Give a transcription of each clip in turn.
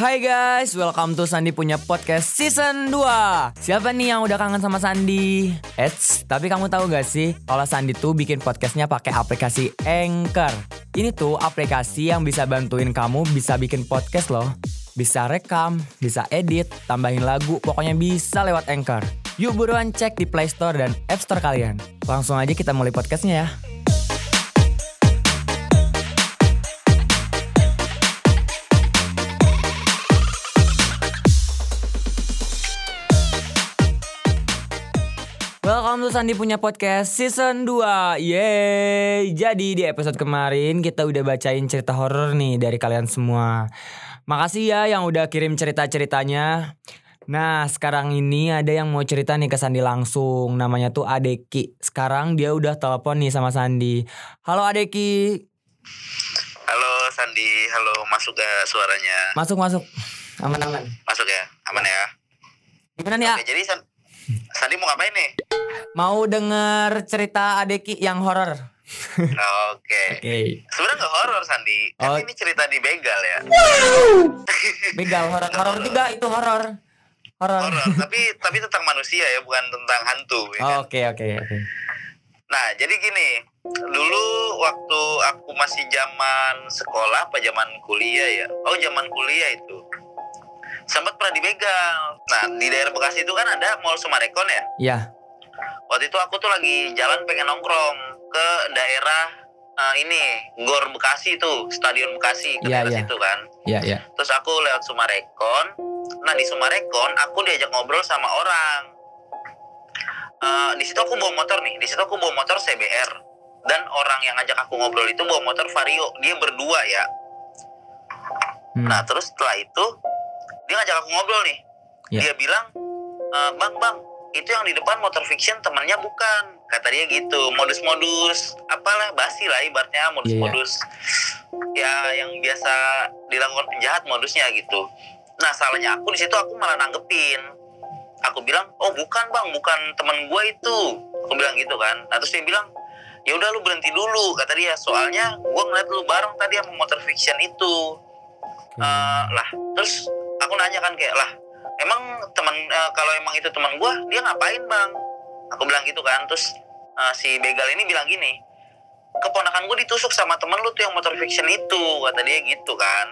Hai guys, welcome to Sandi punya podcast season 2 Siapa nih yang udah kangen sama Sandi? Eits, tapi kamu tahu gak sih kalau Sandi tuh bikin podcastnya pakai aplikasi Anchor? Ini tuh aplikasi yang bisa bantuin kamu bisa bikin podcast loh. Bisa rekam, bisa edit, tambahin lagu, pokoknya bisa lewat Anchor. Yuk buruan cek di Play Store dan App Store kalian. Langsung aja kita mulai podcastnya ya Welcome to Sandi punya podcast season 2 Yeay. Jadi di episode kemarin kita udah bacain cerita horor nih dari kalian semua. Makasih ya yang udah kirim cerita-ceritanya. Nah sekarang ini ada yang mau cerita nih ke Sandi langsung. Namanya tuh Adeki. Sekarang dia udah telepon nih sama Sandi. Halo Adeki. Halo Sandi, halo masuk gak suaranya? Masuk masuk. Aman-aman Masuk ya, aman ya. Gimana nih ya? Oke, jadi San- Sandi mau ngapain nih? Mau denger cerita Adeki yang horor? Oke. Oke Sebenarnya nggak horor Sandi, Oh. tapi ini cerita di begal ya. Begal horor Horor juga itu horor Horor tapi tapi tentang manusia ya, bukan tentang hantu. Ya kan? Oke oke oke. Nah, jadi gini, dulu waktu aku masih zaman sekolah, apa zaman kuliah ya? Oh, zaman kuliah itu. Sempat pernah dibegal. Nah, di daerah Bekasi itu kan ada Mall Sumarekon ya? Iya. waktu itu aku tuh lagi jalan pengen nongkrong ke daerah eh, ini Gor Bekasi tuh Stadion Bekasi ke Iya, daerah iya. situ kan Iya iya. terus aku lewat Sumarekon nah di Sumarekon aku diajak ngobrol sama orang Eh, di situ aku bawa motor nih di situ aku bawa motor CBR dan orang yang ngajak aku ngobrol itu bawa motor Vario dia berdua ya Hmm. Nah terus setelah itu dia ngajak aku ngobrol nih. Iya. Dia bilang, "E, bang bang itu yang di depan motor fiction temannya bukan. Kata dia gitu. Modus-modus apalah basi lah ibaratnya modus-modus ya yang biasa dilakukan penjahat modusnya gitu. Nah salahnya aku di situ aku malah nanggepin. Aku bilang, oh bukan bang, bukan teman gue itu. Aku bilang gitu kan. Nah terus dia bilang, ya udah lu berhenti dulu kata dia. Soalnya gue ngeliat lu bareng tadi sama motor fiction itu. Eh, lah terus aku nanya kan kayak lah emang teman eh, kalau emang itu teman gua dia ngapain bang? Aku bilang gitu kan terus eh, si begal ini bilang gini keponakan gue ditusuk sama temen lu tuh yang motor fiction itu kata dia gitu kan.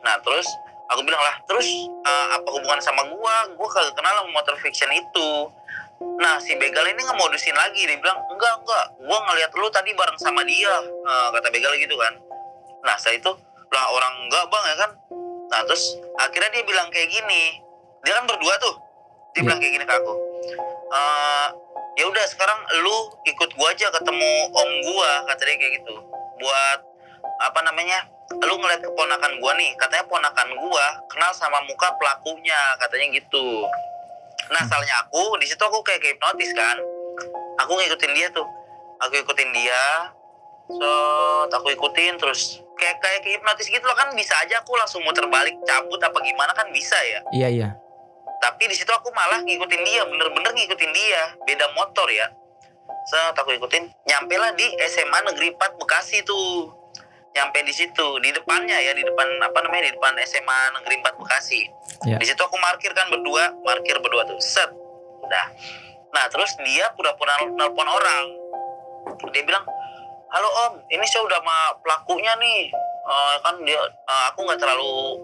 Nah terus aku bilang lah terus eh, apa hubungan sama gua? Gua kagak kenal sama motor fiction itu. Nah si begal ini ngemodusin lagi dia bilang enggak enggak gua ngeliat lu tadi bareng sama dia Eh, kata begal gitu kan. Nah setelah itu lah orang enggak bang ya kan nah terus akhirnya dia bilang kayak gini. Dia kan berdua tuh dia Iya. bilang kayak gini ke aku. "Eh, ya udah sekarang lu ikut gua aja ketemu om gua kata dia kayak gitu. Buat apa namanya lu ngeliat keponakan gua nih katanya ponakan gua kenal sama muka pelakunya katanya gitu. Nah salahnya aku di situ aku kayak hipnotis kan. Aku ngikutin dia tuh. Aku ikutin dia so aku ikutin terus kayak kayak hipnotis gitu loh kan bisa aja aku langsung muter balik cabut apa gimana kan bisa ya. Iya iya. tapi di situ aku malah ngikutin dia bener-bener ngikutin dia. Beda motor ya. Set aku ikutin. Nyampe lah di SMA Negeri 4 Bekasi tuh. Nyampe di situ di depannya ya di depan apa namanya di depan SMA Negeri 4 Bekasi. Iya. di situ aku markir kan berdua markir berdua tuh. Set udah. Nah terus dia pura-pura nelpon orang. Dia bilang halo om. Ini saya udah sama pelakunya nih. Eh, kan dia eh, aku nggak terlalu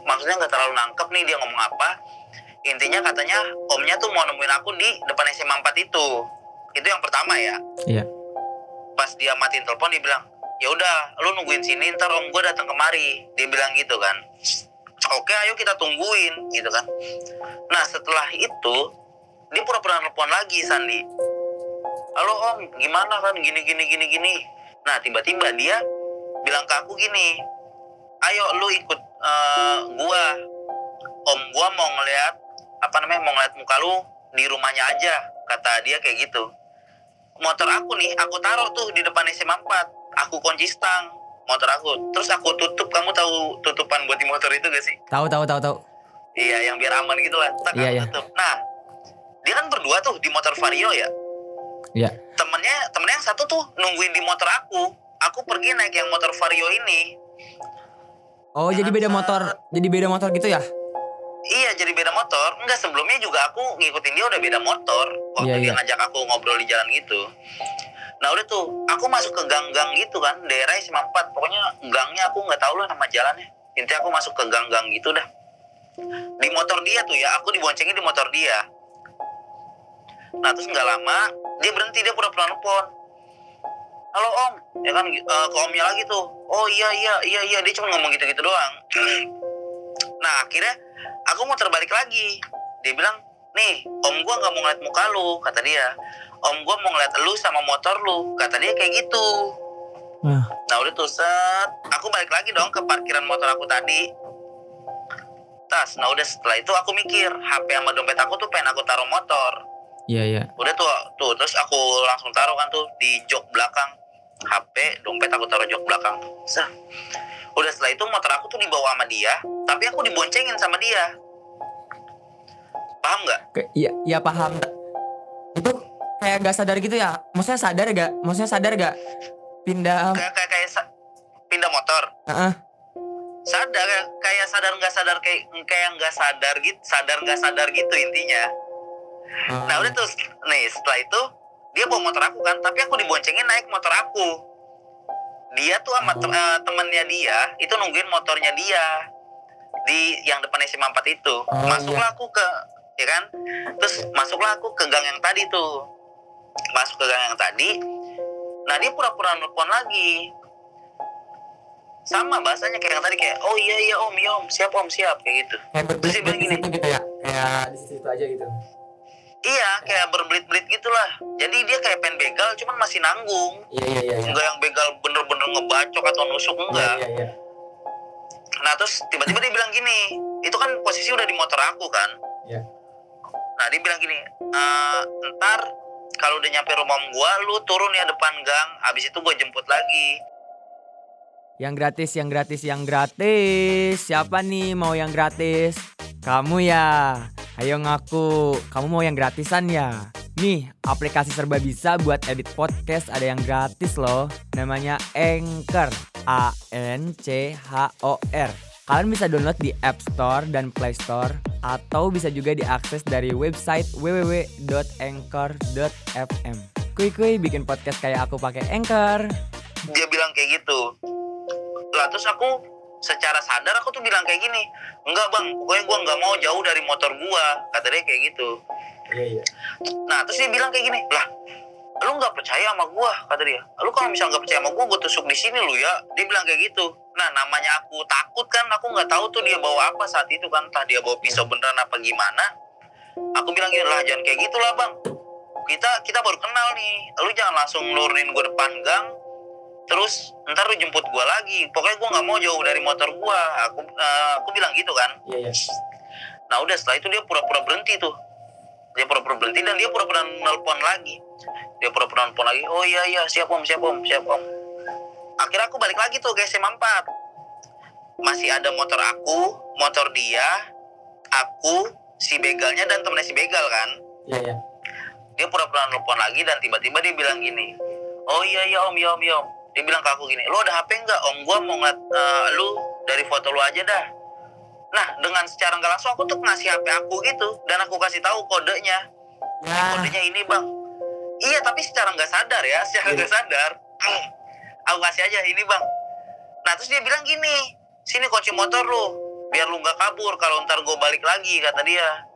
maksudnya nggak terlalu nangkep nih dia ngomong apa. Intinya katanya omnya tuh mau nemuin aku di depan SMA 4 itu. Itu yang pertama ya. Iya. pas dia matiin telepon dia bilang ya udah lu nungguin sini ntar om gue datang kemari. Dia bilang gitu kan. Oke ayo kita tungguin gitu kan. Nah setelah itu dia pura-pura nelpon lagi Sandi halo om gimana kan gini gini gini gini. Nah tiba-tiba dia bilang ke aku gini ayo lu ikut eh, gua. Om gua mau ngeliat apa namanya mau ngeliat muka lu di rumahnya aja kata dia kayak gitu. Motor aku nih aku taruh tuh di depan SMA 4 aku kunci stang motor aku. Terus aku tutup. Kamu tahu tutupan buat di motor itu gak sih? Tahu tahu tahu tahu. iya yang biar aman gitu lah. Tak Iya, aku iya. tutup. Nah dia kan berdua tuh di motor vario ya Iya. temennya temennya yang satu tuh nungguin di motor aku. Aku pergi naik yang motor vario ini. Oh, jadi beda motor, jadi beda motor gitu ya? Iya jadi beda motor. Enggak sebelumnya juga aku ngikutin dia udah beda motor. Waktu Iya, dia iya. ngajak aku ngobrol di jalan gitu. Nah udah tuh Aku masuk ke gang-gang gitu kan Daerah SMA 4 Pokoknya gangnya aku nggak tahu lah nama jalannya. Intinya aku masuk ke gang-gang gitu dah. Di motor dia tuh ya Aku diboncengin di motor dia Nah terus nggak lama Dia berhenti dia pura-pura nelfon Halo om. Ya kan eh, ke omnya lagi tuh. Oh iya iya iya iya. Dia cuma ngomong gitu-gitu doang. Nah akhirnya aku mau terbalik lagi. Dia bilang nih om gua nggak mau ngeliat muka lu kata dia. Om gua mau ngeliat lu sama motor lu kata dia kayak gitu. Nah. nah udah tuh set. Aku balik lagi dong ke parkiran motor aku tadi. Tas. Nah udah setelah itu aku mikir HP sama dompet aku tuh pengen aku taruh motor Iya, iya. udah tuh tuh terus aku langsung taruh kan tuh di jok belakang HP dompet aku taruh jok belakang Sah. udah setelah itu motor aku tuh dibawa sama dia tapi aku diboncengin sama dia paham nggak iya, iya paham. Itu kayak gak sadar gitu ya? Maksudnya sadar gak? Maksudnya sadar gak? Pindah. kayak kayak kayak sa- pindah motor Heeh. sadar kayak sadar nggak sadar kayak kayak nggak sadar gitu sadar nggak sadar gitu intinya Oh. nah udah tuh nih setelah itu dia bawa motor aku kan tapi aku diboncengin naik motor aku dia tuh sama tem- eh, temennya dia itu nungguin motornya dia di yang depan SMA 4 itu Oh, masuklah aku ke ya kan terus masuklah aku ke gang yang tadi tuh masuk ke gang yang tadi nah dia pura-pura nelfon lagi sama bahasanya kayak yang tadi kayak oh iya iya om iya om siap om siap kayak gitu Kayak Terus dia bilang gini. gitu ya? Kayak di situ aja gitu. Iya kayak berbelit-belit gitulah jadi dia kayak pengen begal cuman masih nanggung Iya, iya, iya. enggak yang begal bener-bener ngebacok atau nusuk enggak Iya, iya. nah terus tiba-tiba dia bilang gini itu kan posisi udah di motor aku kan Iya. nah dia bilang gini "Eh, ntar kalau udah nyampe rumah gua lu turun ya depan gang abis itu gua jemput lagi Yang gratis, yang gratis, yang gratis. Siapa nih mau yang gratis? Kamu ya. Ayo ngaku, kamu mau yang gratisan ya? Nih, aplikasi serba bisa buat edit podcast ada yang gratis loh. Namanya Anchor. A N C H O R. Kalian bisa download di App Store dan Play Store atau bisa juga diakses dari website www.anchor.fm. Kuy-kuy bikin podcast kayak aku pakai Anchor. dia bilang kayak gitu lah terus aku secara sadar aku tuh bilang kayak gini enggak bang pokoknya gua nggak mau jauh dari motor gua kata dia kayak gitu Iya, iya. Nah terus dia bilang kayak gini, lah lu nggak percaya sama gua kata dia. Lu kalau misalnya nggak percaya sama gua, gua tusuk di sini lu ya. Dia bilang kayak gitu. Nah namanya aku takut kan, aku nggak tahu tuh dia bawa apa saat itu kan, entah dia bawa pisau beneran apa gimana. Aku bilang gini lah jangan kayak gitulah bang. Kita kita baru kenal nih. Lu jangan langsung nurunin gua depan gang. Terus ntar lu jemput gua lagi. Pokoknya gua nggak mau jauh dari motor gua. Aku eh, aku bilang gitu kan. Iya, iya. Nah udah setelah itu dia pura-pura berhenti tuh. Dia pura-pura berhenti dan dia pura-pura nelpon lagi. Dia pura-pura nelpon lagi. Oh iya iya siap om siap om siap om. Akhirnya aku balik lagi tuh ke SMA 4. Masih ada motor aku, motor dia, aku, si begalnya dan temennya si begal kan. Iya, iya. Dia pura-pura nelpon lagi dan tiba-tiba dia bilang gini. Oh iya iya om iya om iya om. Dia bilang ke aku gini, lo ada HP nggak? Om gua mau ngeliat eh, lu dari foto lu aja dah. Nah, dengan secara nggak langsung aku tuh ngasih HP aku gitu dan aku kasih tahu kodenya. Ya. kodenya ini bang. Iya, tapi secara nggak sadar ya, secara nggak sadar. aku kasih aja ini bang. Nah, terus dia bilang gini, sini kunci motor lu, biar lu nggak kabur kalau ntar gue balik lagi kata dia.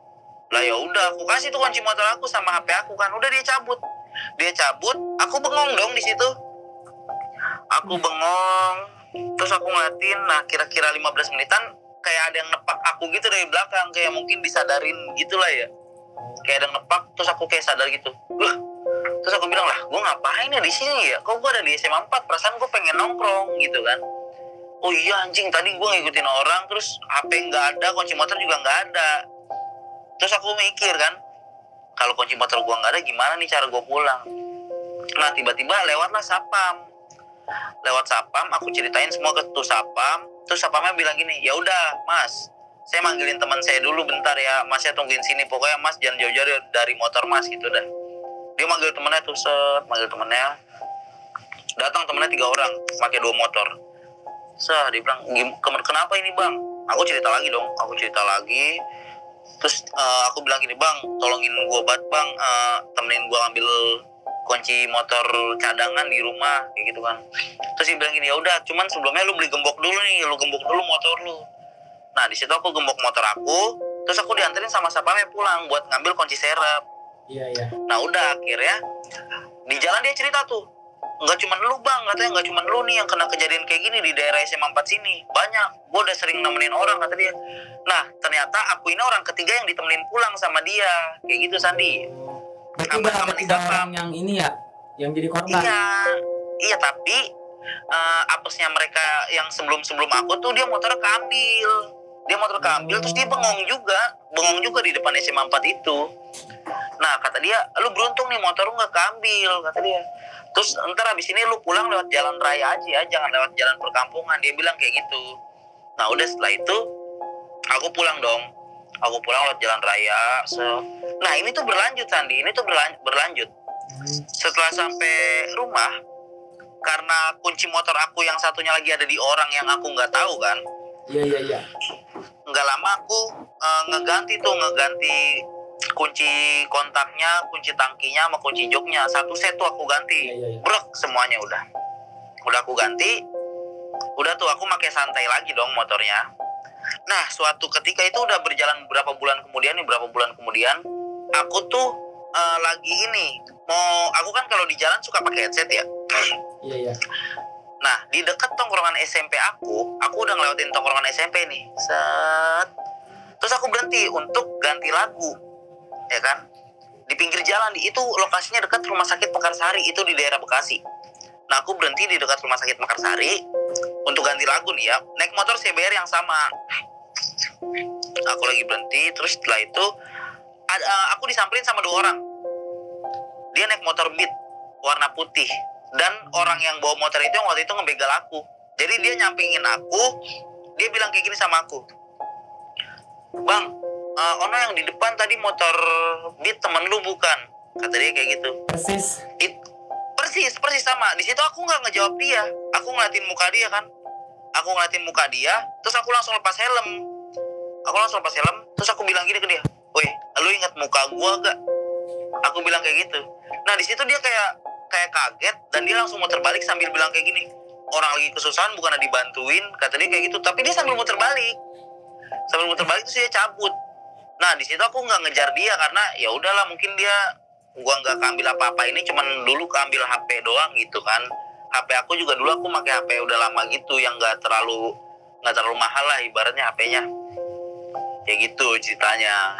Lah ya udah, aku kasih tuh kunci motor aku sama HP aku kan, udah dia cabut. Dia cabut, aku bengong dong di situ. Aku bengong, terus aku ngeliatin, nah kira-kira 15 menitan kayak ada yang nepak aku gitu dari belakang kayak mungkin disadarin gitulah ya. Kayak ada yang nepak terus aku kayak sadar gitu. Lah terus aku bilang lah gue ngapain ya di sini ya? Kok gue ada di SMA 4 perasaan gue pengen nongkrong gitu kan. Oh iya anjing tadi gue ngikutin orang terus HP nggak ada kunci motor juga nggak ada. Terus aku mikir kan kalau kunci motor gue nggak ada gimana nih cara gue pulang? Nah tiba-tiba lewatlah sapam lewat sapam aku ceritain semua ke tuh sapam. Terus sapamnya bilang gini ya udah mas saya manggilin teman saya dulu bentar ya. Masnya tungguin sini. Pokoknya mas jangan jauh-jauh dari motor mas gitu dah. Dia manggil temennya tuh set manggil temennya datang temennya tiga orang pakai dua motor. Sah, dia bilang, "Gim- kem- kenapa ini bang? Aku cerita lagi dong, aku cerita lagi. Terus eh, aku bilang gini, bang, tolongin gue banget bang, eh, temenin gue ambil kunci motor cadangan di rumah, kayak gitu kan. Terus dia bilang gini, ya udah, cuman sebelumnya lu beli gembok dulu nih, lu gembok dulu motor lu. Nah di situ aku gembok motor aku, terus aku dianterin sama sapamnya pulang buat ngambil kunci serep. Iya iya. Nah udah akhirnya di jalan dia cerita tuh nggak cuman lu bang katanya nggak cuman lu nih yang kena kejadian kayak gini di daerah SMA 4 sini banyak gue udah sering nemenin orang kata dia nah ternyata aku ini orang ketiga yang ditemenin pulang sama dia kayak gitu Sandi Berarti udah orang yang ini ya, yang jadi korban. iya. Iya tapi eh, apesnya mereka yang sebelum sebelum aku tuh dia motornya keambil. Dia motor keambil terus dia bengong juga. Bengong juga di depan SMA 4 itu. Nah kata dia lu beruntung nih motor lu nggak keambil kata dia. Terus ntar abis ini lu pulang lewat jalan raya aja ya jangan lewat jalan perkampungan. Dia bilang kayak gitu. Nah udah setelah itu aku pulang dong aku pulang lewat jalan raya so. Nah ini tuh berlanjut Sandi. Ini tuh berlan- berlanjut. Setelah sampai rumah karena kunci motor aku yang satunya lagi ada di orang yang aku nggak tahu kan? Iya iya iya. nggak lama aku eh, ngeganti tuh ngeganti kunci kontaknya kunci tangkinya sama kunci joknya. Satu set tuh aku ganti. Iya iya iya. brek semuanya udah. Udah aku ganti udah tuh aku pakai santai lagi dong motornya nah suatu ketika itu udah berjalan beberapa bulan kemudian nih berapa bulan kemudian aku tuh eh, lagi ini mau aku kan kalau di jalan suka pakai headset ya Iya iya. Nah, di dekat tongkrongan SMP aku, aku udah ngelewatin tongkrongan SMP nih. Set. Terus aku berhenti untuk ganti lagu. Ya kan? Di pinggir jalan, di itu lokasinya dekat rumah sakit Mekarsari, itu di daerah Bekasi. Nah, aku berhenti di dekat rumah sakit Mekarsari untuk ganti lagu nih ya. Naik motor CBR yang sama. Aku lagi berhenti, terus setelah itu ada, aku disamperin sama dua orang. Dia naik motor Beat warna putih dan orang yang bawa motor itu yang waktu itu ngebegal aku jadi dia nyampingin aku dia bilang kayak gini sama aku bang eh, ono yang di depan tadi motor beat temen lu bukan kata dia kayak gitu Persis. It, persis persis sama di situ aku nggak ngejawab dia aku ngeliatin muka dia kan aku ngeliatin muka dia terus aku langsung lepas helm. Aku langsung lepas helm terus aku bilang gini ke dia woi lu ingat muka gua gak aku bilang kayak gitu. Nah di situ dia kayak kayak kaget dan dia langsung muter balik sambil bilang kayak gini orang lagi kesusahan bukan dibantuin kata dia kayak gitu. Tapi dia sambil muter balik. Sambil muter balik terus dia cabut. Nah di situ aku nggak ngejar dia karena ya udahlah mungkin dia gua nggak keambil apa-apa. Ini cuman dulu keambil HP doang gitu kan HP aku juga dulu aku pakai HP udah lama gitu yang nggak terlalu nggak terlalu mahal lah ibaratnya HP-nya kayak gitu ceritanya.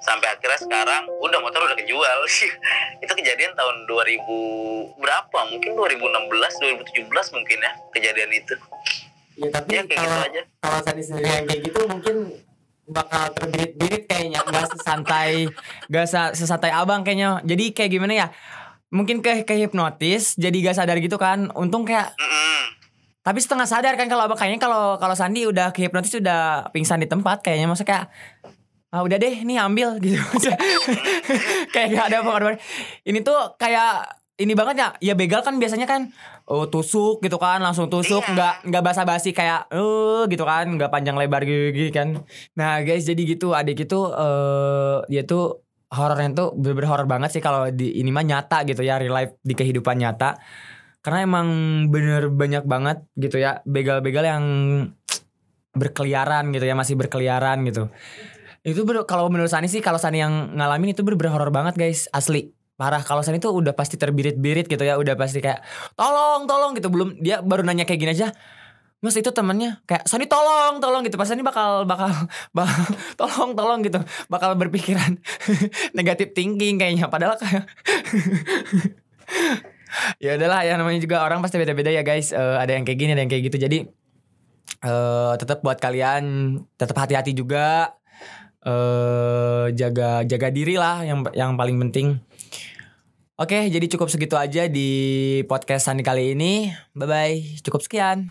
Sampai akhirnya sekarang udah motor udah kejual. Itu kejadian tahun 2000 berapa? Mungkin 2016 2017 mungkin ya kejadian itu. Iya tapi ya kayak gitu kalau aja. kalau Sandi sendiri yang kayak gitu mungkin bakal terbirit-birit kayaknya. Nggak sesantai nggak sa- sesantai abang kayaknya. Jadi kayak gimana ya mungkin ke ke hipnotis jadi gak sadar gitu kan. Untung kayak tapi setengah sadar kan kalau kayaknya kalau kalau Sandi udah ke hipnotis udah pingsan di tempat kayaknya maksudnya kayak ah udah deh nih ambil gitu. Kayak gak ada pengorbanan ini tuh kayak ini banget ya. Ya begal kan biasanya kan oh tusuk gitu kan langsung tusuk Iya. nggak nggak basa-basi kayak eh gitu kan nggak panjang lebar gitu kan. Nah guys jadi gitu adik itu eh dia tuh horornya tuh bener-bener horor banget sih kalau di ini mah nyata gitu ya real life di kehidupan nyata. Karena emang bener banyak banget gitu ya begal-begal yang berkeliaran gitu ya masih berkeliaran gitu. Itu ber- kalau menurut Sani sih kalau Sani yang ngalamin itu bener-bener horor banget guys. Asli. Parah. Kalau Sani tuh udah pasti terbirit-birit gitu ya udah pasti kayak tolong tolong gitu. Belum dia baru nanya kayak gini aja Mas itu temannya kayak Sani tolong tolong gitu. Pas Sani bakal bakal bakal tolong tolong gitu. Bakal berpikiran negatif thinking kayaknya. Padahal kayak ya udahlah ya namanya juga orang pasti beda-beda ya guys. Eh, ada yang kayak gini ada yang kayak gitu. Jadi eh tetap buat kalian tetap hati-hati juga. Eh jaga jaga diri lah yang yang paling penting. Oke, jadi cukup segitu aja di podcast Sandi kali ini. Bye bye. Cukup sekian.